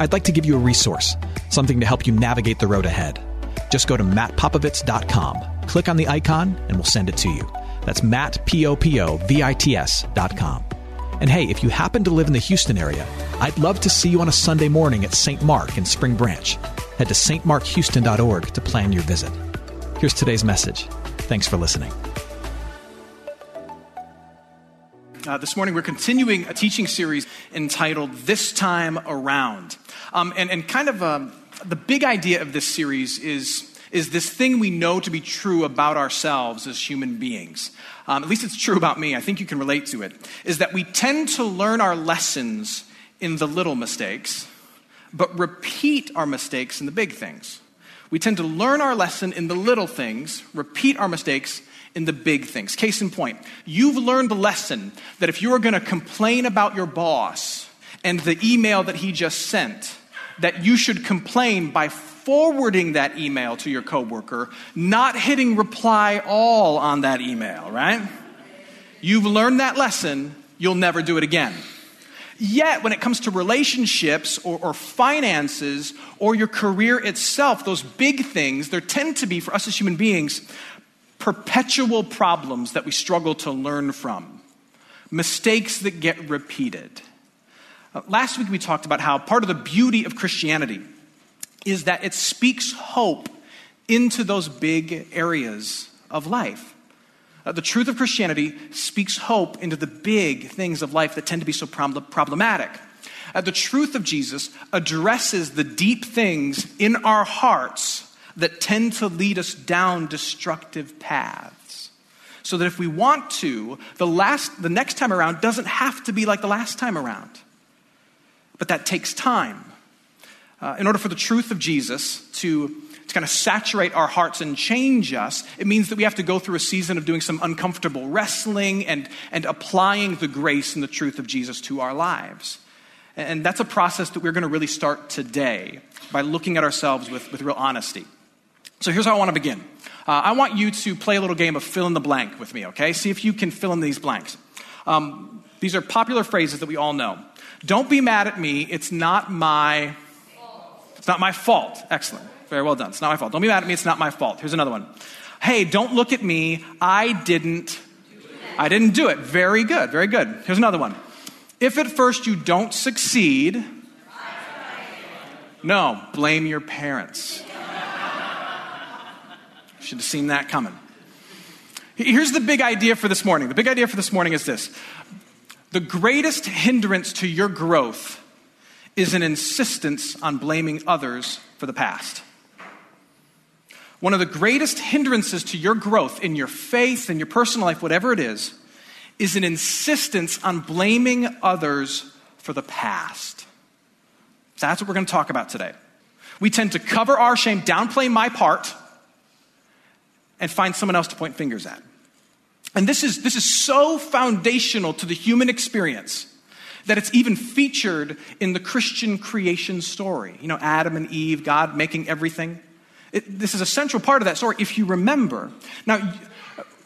I'd like to give you a resource, something to help you navigate the road ahead. Just go to mattpopovits.com, click on the icon, and we'll send it to you. That's Matt, P-O-P-O-V-I-T-S dot com. And hey, if you happen to live in the Houston area, I'd love to see you on a Sunday morning at St. Mark in Spring Branch. Head to stmarkhouston.org to plan your visit. Here's today's message. Thanks for listening. Uh, this morning, we're continuing a teaching series entitled This Time Around. Um, and, and kind of um, the big idea of this series is, is this thing we know to be true about ourselves as human beings. Um, at least it's true about me. I think you can relate to it. Is that we tend to learn our lessons in the little mistakes, but repeat our mistakes in the big things. We tend to learn our lesson in the little things, repeat our mistakes in the big things. Case in point, you've learned the lesson that if you are going to complain about your boss and the email that he just sent, that you should complain by forwarding that email to your coworker, not hitting reply all on that email, right? You've learned that lesson, you'll never do it again. Yet, when it comes to relationships or, or, finances or your career itself, those big things, there tend to be, for us as human beings, perpetual problems that we struggle to learn from, mistakes that get repeated. Uh, last week we talked about how part of the beauty of Christianity is that it speaks hope into those big areas of life. Uh, the truth of Christianity speaks hope into the big things of life that tend to be so problem- problematic. Uh, the truth of Jesus addresses the deep things in our hearts that tend to lead us down destructive paths. So that if we want to, the, last, the next time around doesn't have to be like the last time around. But that takes time. Uh, in order for the truth of Jesus to, to kind of saturate our hearts and change us, it means that we have to go through a season of doing some uncomfortable wrestling and, and applying the grace and the truth of Jesus to our lives. And that's a process that we're going to really start today by looking at ourselves with, with real honesty. So here's how I want to begin. Uh, I want you to play a little game of fill in the blank with me, okay? See if you can fill in these blanks. Um, these are popular phrases that we all know. Don't be mad at me. It's not my. It's not my fault. Excellent. Very well done. It's not my fault. Don't be mad at me. It's not my fault. Here's another one. Hey, don't look at me. I didn't. I didn't do it. Very good. Very good. Here's another one. If at first you don't succeed, no, blame your parents. Should have seen that coming. Here's the big idea for this morning. The big idea for this morning is this the greatest hindrance to your growth is an insistence on blaming others for the past. One of the greatest hindrances to your growth in your faith, in your personal life, whatever it is, is an insistence on blaming others for the past. That's what we're going to talk about today. We tend to cover our shame, downplay my part, and find someone else to point fingers at. And this is, this is so foundational to the human experience that it's even featured in the Christian creation story. You know, Adam and Eve, God making everything. It, this is a central part of that story if you remember. Now,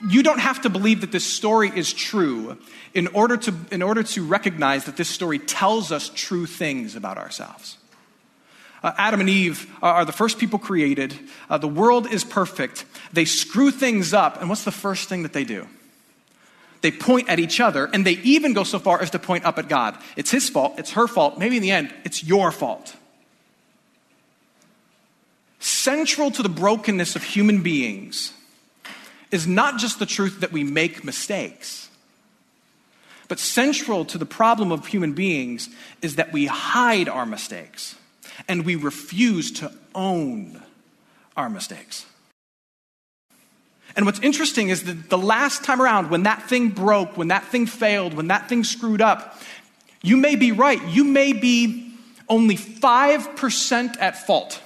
you don't have to believe that this story is true in order to, in order to recognize that this story tells us true things about ourselves. Uh, Adam and Eve are the first people created. Uh, the world is perfect. They screw things up, and what's the first thing that they do? They point at each other, and they even go so far as to point up at God. It's his fault, it's her fault, maybe in the end, it's your fault. Central to the brokenness of human beings is not just the truth that we make mistakes, but central to the problem of human beings is that we hide our mistakes and we refuse to own our mistakes. And what's interesting is that the last time around, when that thing broke, when that thing failed, when that thing screwed up, you may be right. You may be only 5% at fault.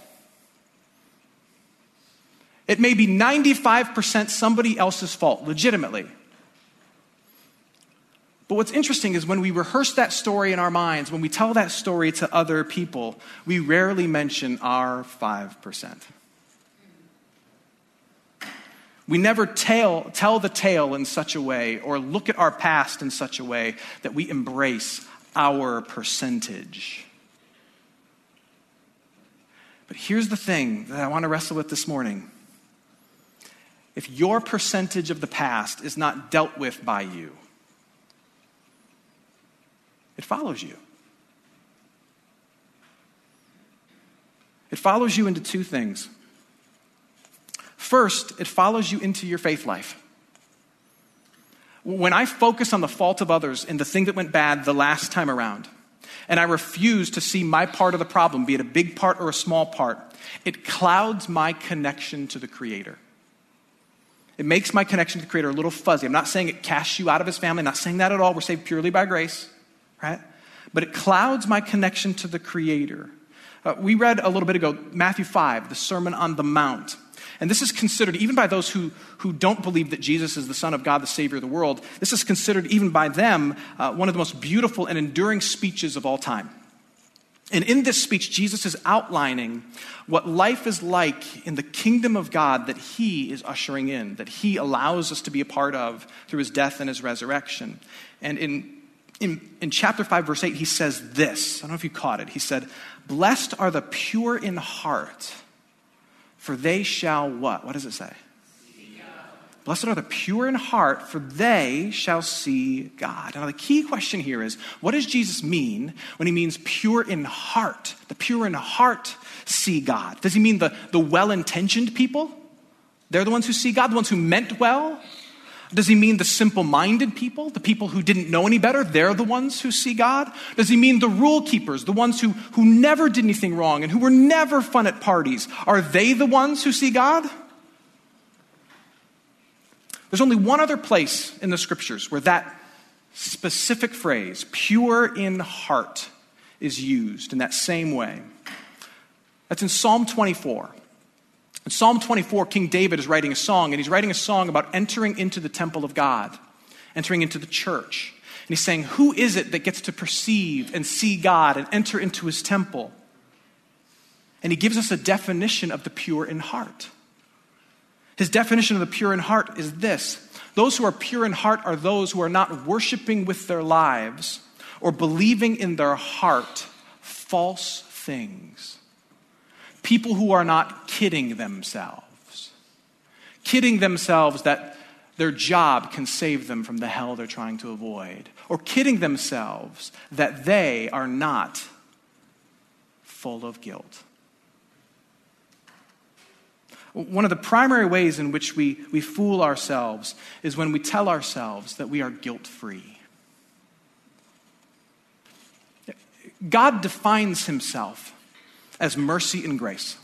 It may be 95% somebody else's fault, legitimately. But what's interesting is when we rehearse that story in our minds, when we tell that story to other people, we rarely mention our 5%. We never tell, tell the tale in such a way or look at our past in such a way that we embrace our percentage. But here's the thing that I want to wrestle with this morning. If your percentage of the past is not dealt with by you, it follows you. It follows you into two things. First, it follows you into your faith life. When I focus on the fault of others and the thing that went bad the last time around, and I refuse to see my part of the problem, be it a big part or a small part, it clouds my connection to the Creator. It makes my connection to the Creator a little fuzzy. I'm not saying it casts you out of His family, I'm not saying that at all. We're saved purely by grace, right? But it clouds my connection to the Creator. Uh, we read a little bit ago Matthew 5, the Sermon on the Mount. And this is considered, even by those who, who don't believe that Jesus is the Son of God, the Savior of the world, this is considered, even by them, uh, one of the most beautiful and enduring speeches of all time. And in this speech, Jesus is outlining what life is like in the kingdom of God that he is ushering in, that he allows us to be a part of through his death and his resurrection. And in, in, in chapter 5, verse 8, he says this. I don't know if you caught it. He said, Blessed are the pure in heart for they shall what? What does it say? Blessed are the pure in heart, for they shall see God. Now, the key question here is what does Jesus mean when he means pure in heart? The pure in heart see God. Does he mean the, the well intentioned people? They're the ones who see God, the ones who meant well? Does he mean the simple minded people, the people who didn't know any better? They're the ones who see God? Does he mean the rule keepers, the ones who, who never did anything wrong and who were never fun at parties? Are they the ones who see God? There's only one other place in the scriptures where that specific phrase, pure in heart, is used in that same way. That's in Psalm 24. In Psalm 24, King David is writing a song, and he's writing a song about entering into the temple of God, entering into the church. And he's saying, Who is it that gets to perceive and see God and enter into his temple? And he gives us a definition of the pure in heart. His definition of the pure in heart is this those who are pure in heart are those who are not worshiping with their lives or believing in their heart false things people who are not kidding themselves, kidding themselves that their job can save them from the hell they're trying to avoid, or kidding themselves that they are not full of guilt. One of the primary ways in which we, we fool ourselves is when we tell ourselves that we are guilt free. God defines himself as mercy and grace.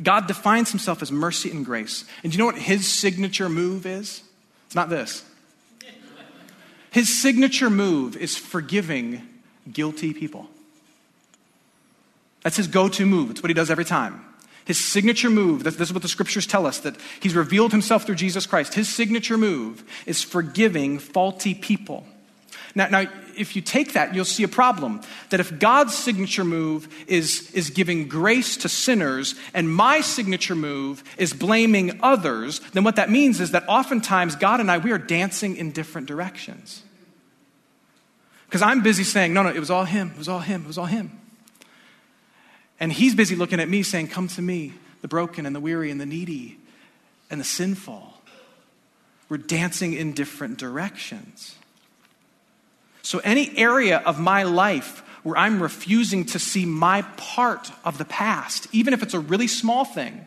God defines himself as mercy and grace. And do you know what his signature move is? It's not this. His signature move is forgiving guilty people. That's his go to move. It's what he does every time. His signature move, this is what the scriptures tell us, that he's revealed himself through Jesus Christ. His signature move is forgiving faulty people. Now, now, if you take that, you'll see a problem. That if God's signature move is, is giving grace to sinners, and my signature move is blaming others, then what that means is that oftentimes God and I, we are dancing in different directions. Because I'm busy saying, no, no, it was all him, it was all him, it was all him. And he's busy looking at me saying, come to me, the broken and the weary and the needy and the sinful. We're dancing in different directions. So, any area of my life where I'm refusing to see my part of the past, even if it's a really small thing,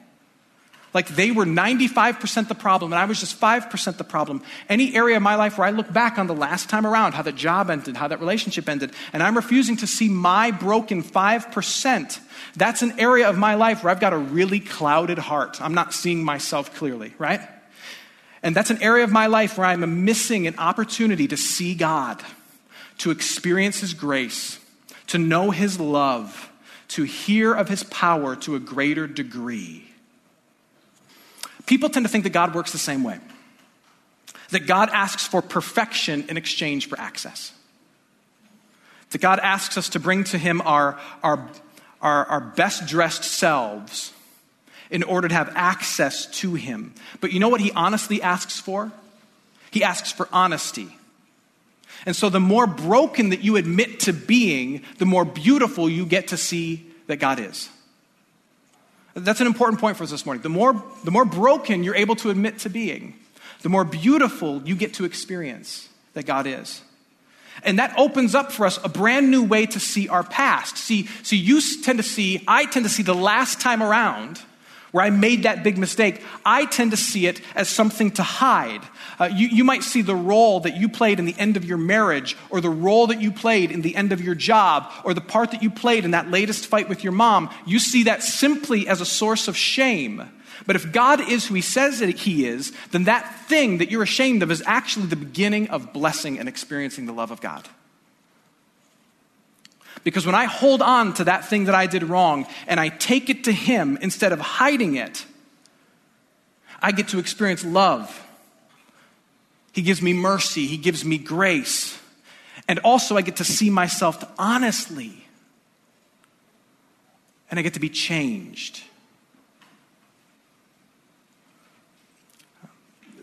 Like they were 95% the problem, and I was just 5% the problem. Any area of my life where I look back on the last time around, how that job ended, how that relationship ended, and I'm refusing to see my broken 5%, that's an area of my life where I've got a really clouded heart. I'm not seeing myself clearly, right? And that's an area of my life where I'm missing an opportunity to see God, to experience His grace, to know His love, to hear of His power to a greater degree. People tend to think that God works the same way that God asks for perfection in exchange for access. That God asks us to bring to Him our, our, our, our best dressed selves in order to have access to Him. But you know what He honestly asks for? He asks for honesty. And so the more broken that you admit to being, the more beautiful you get to see that God is. That's an important point for us this morning. The more, the more broken you're able to admit to being, the more beautiful you get to experience that God is. And that opens up for us a brand new way to see our past. See, see, you tend to see, I tend to see the last time around where I made that big mistake, I tend to see it as something to hide. Uh, you, you might see the role that you played in the end of your marriage, or the role that you played in the end of your job, or the part that you played in that latest fight with your mom. You see that simply as a source of shame. But if God is who He says that He is, then that thing that you're ashamed of is actually the beginning of blessing and experiencing the love of God. Because when I hold on to that thing that I did wrong and I take it to Him instead of hiding it, I get to experience love. He gives me mercy, He gives me grace. And also, I get to see myself honestly. And I get to be changed.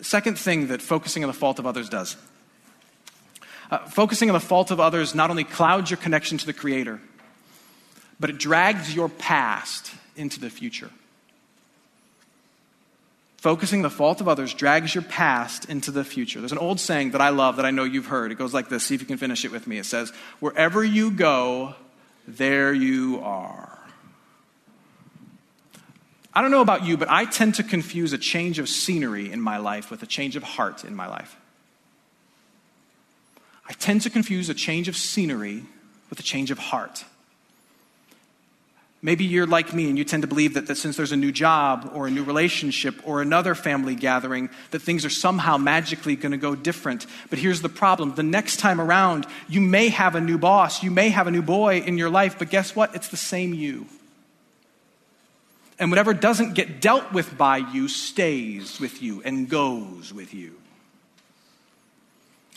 Second thing that focusing on the fault of others does uh, focusing on the fault of others not only clouds your connection to the Creator, but it drags your past into the future. Focusing the fault of others drags your past into the future. There's an old saying that I love that I know you've heard. It goes like this. See if you can finish it with me. It says, Wherever you go, there you are. I don't know about you, but I tend to confuse a change of scenery in my life with a change of heart in my life. I tend to confuse a change of scenery with a change of heart. Maybe you're like me and you tend to believe that, that since there's a new job or a new relationship or another family gathering, that things are somehow magically going to go different. But here's the problem the next time around, you may have a new boss, you may have a new boy in your life, but guess what? It's the same you. And whatever doesn't get dealt with by you stays with you and goes with you.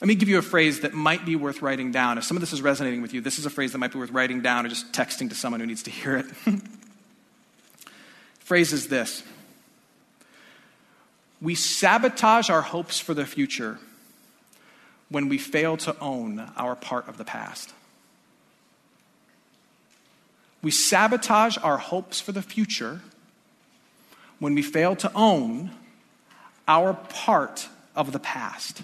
Let me give you a phrase that might be worth writing down. If some of this is resonating with you, this is a phrase that might be worth writing down or just texting to someone who needs to hear it. phrase is this We sabotage our hopes for the future when we fail to own our part of the past. We sabotage our hopes for the future when we fail to own our part of the past.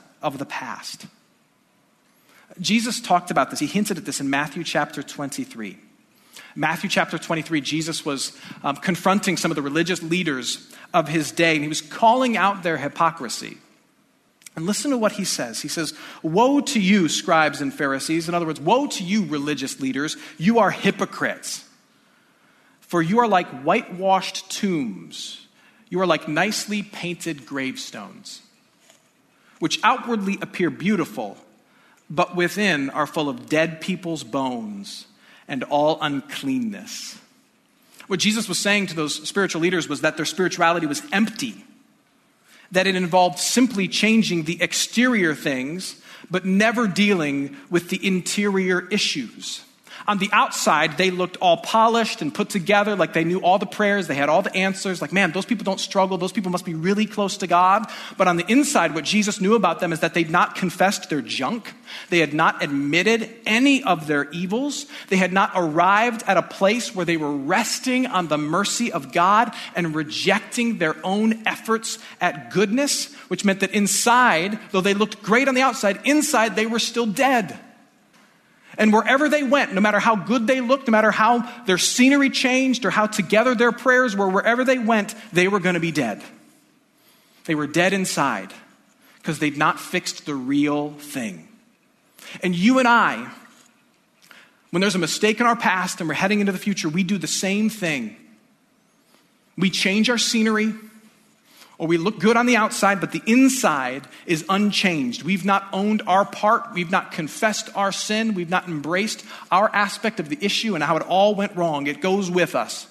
of the past. Jesus talked about this. He hinted at this in Matthew chapter 23. Matthew chapter 23, Jesus was um, confronting some of the religious leaders of his day, and he was calling out their hypocrisy. And listen to what he says. He says, Woe to you, scribes and Pharisees. In other words, woe to you, religious leaders. You are hypocrites. For you are like whitewashed tombs, you are like nicely painted gravestones which outwardly appear beautiful, but within are full of dead people's bones and all uncleanness. What Jesus was saying to those spiritual leaders was that their spirituality was empty, that it involved simply changing the exterior things, but never dealing with the interior issues. On the outside, they looked all polished and put together, like they knew all the prayers, they had all the answers. Like, man, those people don't struggle. Those people must be really close to God. But on the inside, what Jesus knew about them is that they'd not confessed their junk. They had not admitted any of their evils. They had not arrived at a place where they were resting on the mercy of God and rejecting their own efforts at goodness, which meant that inside, though they looked great on the outside, inside they were still dead. And wherever they went, no matter how good they looked, no matter how their scenery changed or how together their prayers were, wherever they went, they were going to be dead. They were dead inside because they'd not fixed the real thing. And you and I, when there's a mistake in our past and we're heading into the future, we do the same thing. We change our scenery, or we look good on the outside, but the inside is unchanged. We've not owned our part. We've not confessed our sin. We've not embraced our aspect of the issue and how it all went wrong. It goes with us.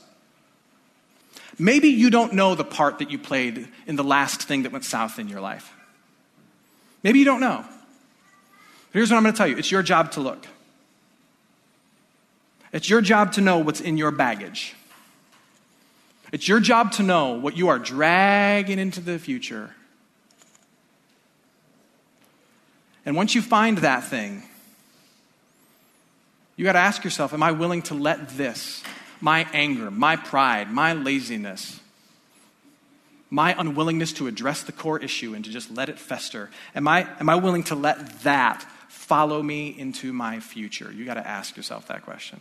Maybe you don't know the part that you played in the last thing that went south in your life. Maybe you don't know. Here's what I'm going to tell you it's your job to look. It's your job to know what's in your baggage. It's your job to know what you are dragging into the future. And once you find that thing, you got to ask yourself Am I willing to let this, my anger, my pride, my laziness, my unwillingness to address the core issue and to just let it fester, am I, am I willing to let that follow me into my future? You got to ask yourself that question.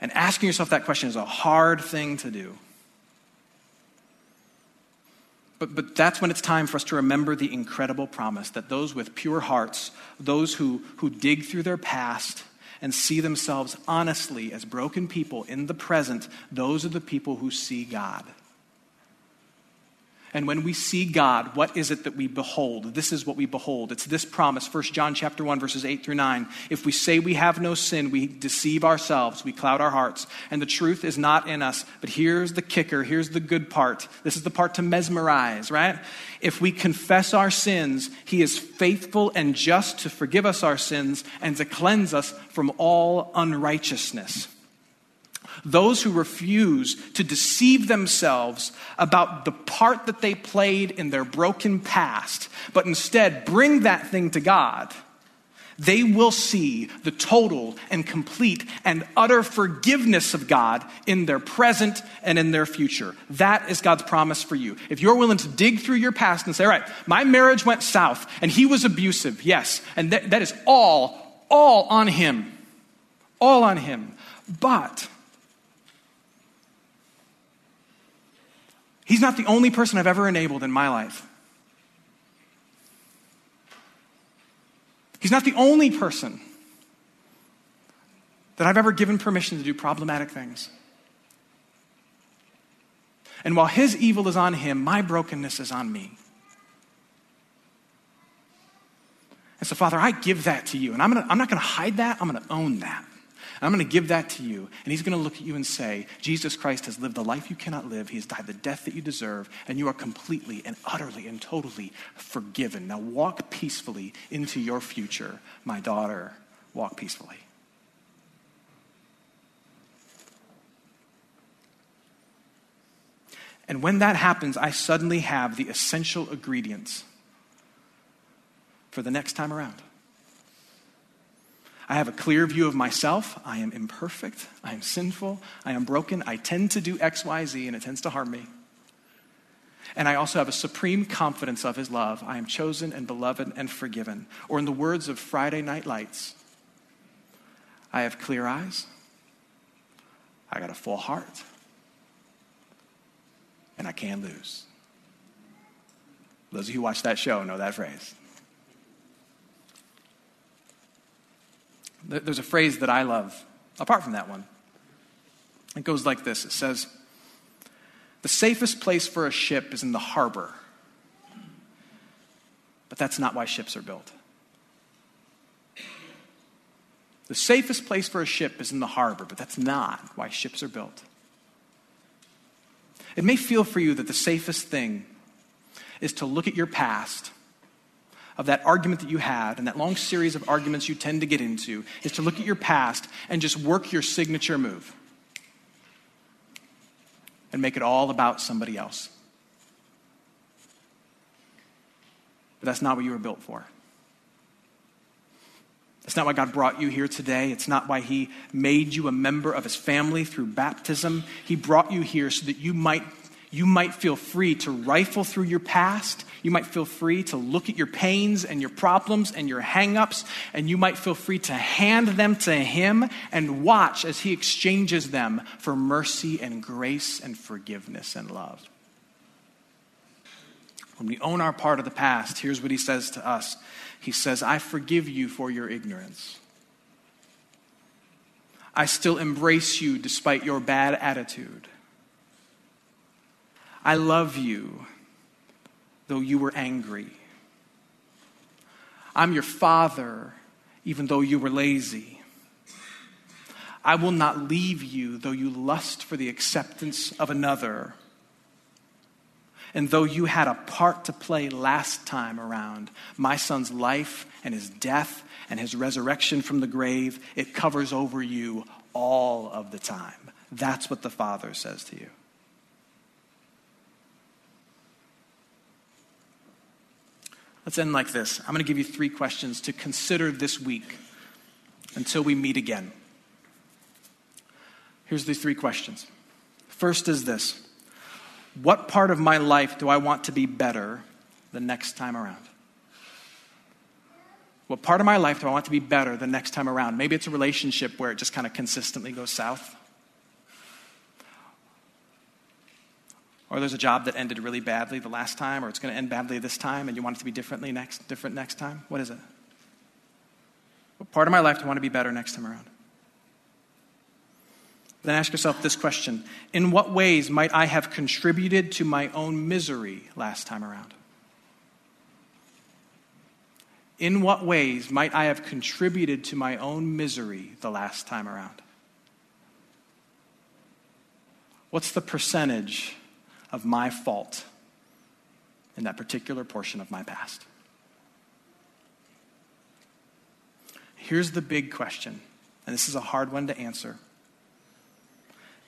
And asking yourself that question is a hard thing to do. But, but that's when it's time for us to remember the incredible promise that those with pure hearts, those who, who dig through their past and see themselves honestly as broken people in the present, those are the people who see God. And when we see God, what is it that we behold? This is what we behold. It's this promise, 1 John chapter 1 verses 8 through 9. If we say we have no sin, we deceive ourselves, we cloud our hearts, and the truth is not in us. But here's the kicker, here's the good part. This is the part to mesmerize, right? If we confess our sins, he is faithful and just to forgive us our sins and to cleanse us from all unrighteousness those who refuse to deceive themselves about the part that they played in their broken past, but instead bring that thing to God, they will see the total and complete and utter forgiveness of God in their present and in their future. That is God's promise for you. If you're willing to dig through your past and say, all right, my marriage went south and he was abusive, yes, and that, that is all, all on him. All on him. But He's not the only person I've ever enabled in my life. He's not the only person that I've ever given permission to do problematic things. And while his evil is on him, my brokenness is on me. And so, Father, I give that to you. And I'm, gonna, I'm not going to hide that, I'm going to own that. I'm going to give that to you. And he's going to look at you and say, Jesus Christ has lived the life you cannot live. He has died the death that you deserve. And you are completely and utterly and totally forgiven. Now walk peacefully into your future, my daughter. Walk peacefully. And when that happens, I suddenly have the essential ingredients for the next time around. I have a clear view of myself. I am imperfect. I am sinful. I am broken. I tend to do X, Y, Z, and it tends to harm me. And I also have a supreme confidence of his love. I am chosen and beloved and forgiven. Or, in the words of Friday Night Lights, I have clear eyes. I got a full heart. And I can lose. Those of you who watch that show know that phrase. There's a phrase that I love, apart from that one. It goes like this it says, The safest place for a ship is in the harbor, but that's not why ships are built. The safest place for a ship is in the harbor, but that's not why ships are built. It may feel for you that the safest thing is to look at your past of that argument that you had and that long series of arguments you tend to get into is to look at your past and just work your signature move and make it all about somebody else. But that's not what you were built for. It's not why God brought you here today. It's not why He made you a member of His family through baptism. He brought you here so that you might, you might feel free to rifle through your past. You might feel free to look at your pains and your problems and your hangups, and you might feel free to hand them to Him and watch as He exchanges them for mercy and grace and forgiveness and love. When we own our part of the past, here's what He says to us he says, I forgive you for your ignorance. I still embrace you despite your bad attitude. I love you though you were angry. I'm your father even though you were lazy. I will not leave you though you lust for the acceptance of another. And though you had a part to play last time around, my son's life and his death and his resurrection from the grave, it covers over you all of the time. That's what the Father says to you. Let's end like this. I'm going to give you three questions to consider this week until we meet again. Here's the three questions. First is this what part of my life do I want to be better the next time around? What part of my life do I want to be better the next time around? Maybe it's a relationship where it just kind of consistently goes south. Or there's a job that ended really badly the last time, or it's going to end badly this time, and you want it to be differently next, different next time. What is it? What part of my life do I want to be better next time around? Then ask yourself this question In what ways might I have contributed to my own misery last time around? In what ways might I have contributed to my own misery the last time around? What's the percentage of my fault in that particular portion of my past? Here's the big question, and this is a hard one to answer.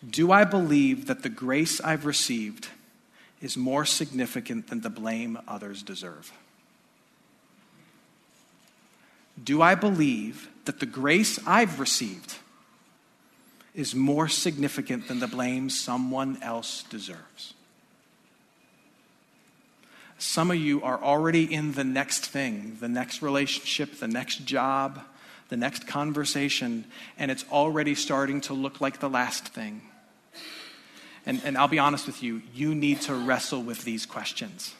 Do I believe that the grace I've received is more significant than the blame others deserve? Do I believe that the grace I've received is more significant than the blame someone else deserves? Some of you are already in the next thing, the next relationship, the next job, the next conversation, and it's already starting to look like the last thing. And, and I'll be honest with you, you need to wrestle with these questions.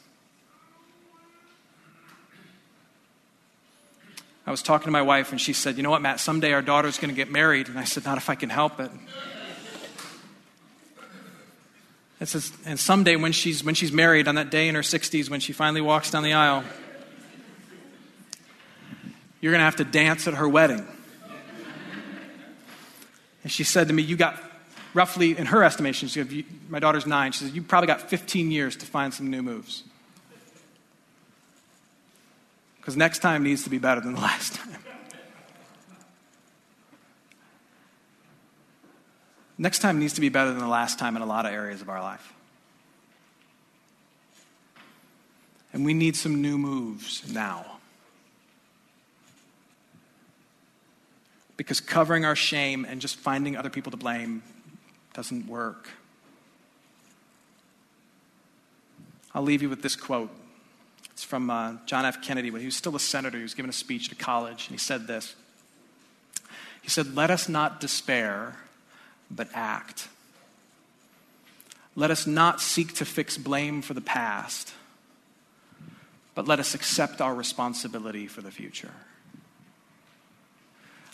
I was talking to my wife, and she said, You know what, Matt, someday our daughter's going to get married. And I said, Not if I can help it. It says, and someday when she's, when she's married, on that day in her 60s, when she finally walks down the aisle, you're going to have to dance at her wedding. And she said to me, You got roughly, in her estimation, she said, my daughter's nine, she said, you probably got 15 years to find some new moves. Because next time needs to be better than the last time. Next time needs to be better than the last time in a lot of areas of our life. And we need some new moves now. Because covering our shame and just finding other people to blame doesn't work. I'll leave you with this quote. It's from uh, John F. Kennedy when he was still a senator. He was giving a speech to college, and he said this. He said, Let us not despair, but act. Let us not seek to fix blame for the past, but let us accept our responsibility for the future.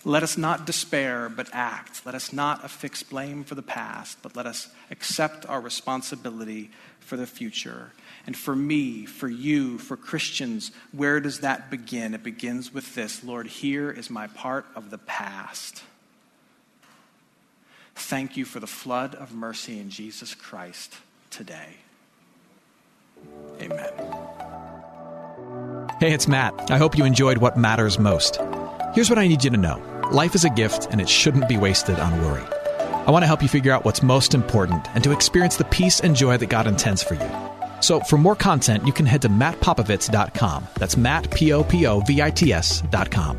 Let us not despair, but act. Let us not affix blame for the past, but let us accept our responsibility for the future. And for me, for you, for Christians, where does that begin? It begins with this Lord, here is my part of the past. Thank you for the flood of mercy in Jesus Christ today. Amen. Hey, it's Matt. I hope you enjoyed what matters most. Here's what I need you to know life is a gift, and it shouldn't be wasted on worry. I want to help you figure out what's most important and to experience the peace and joy that God intends for you. So, for more content, you can head to mattpopovits.com. That's Matt, P O P O V I T S.com.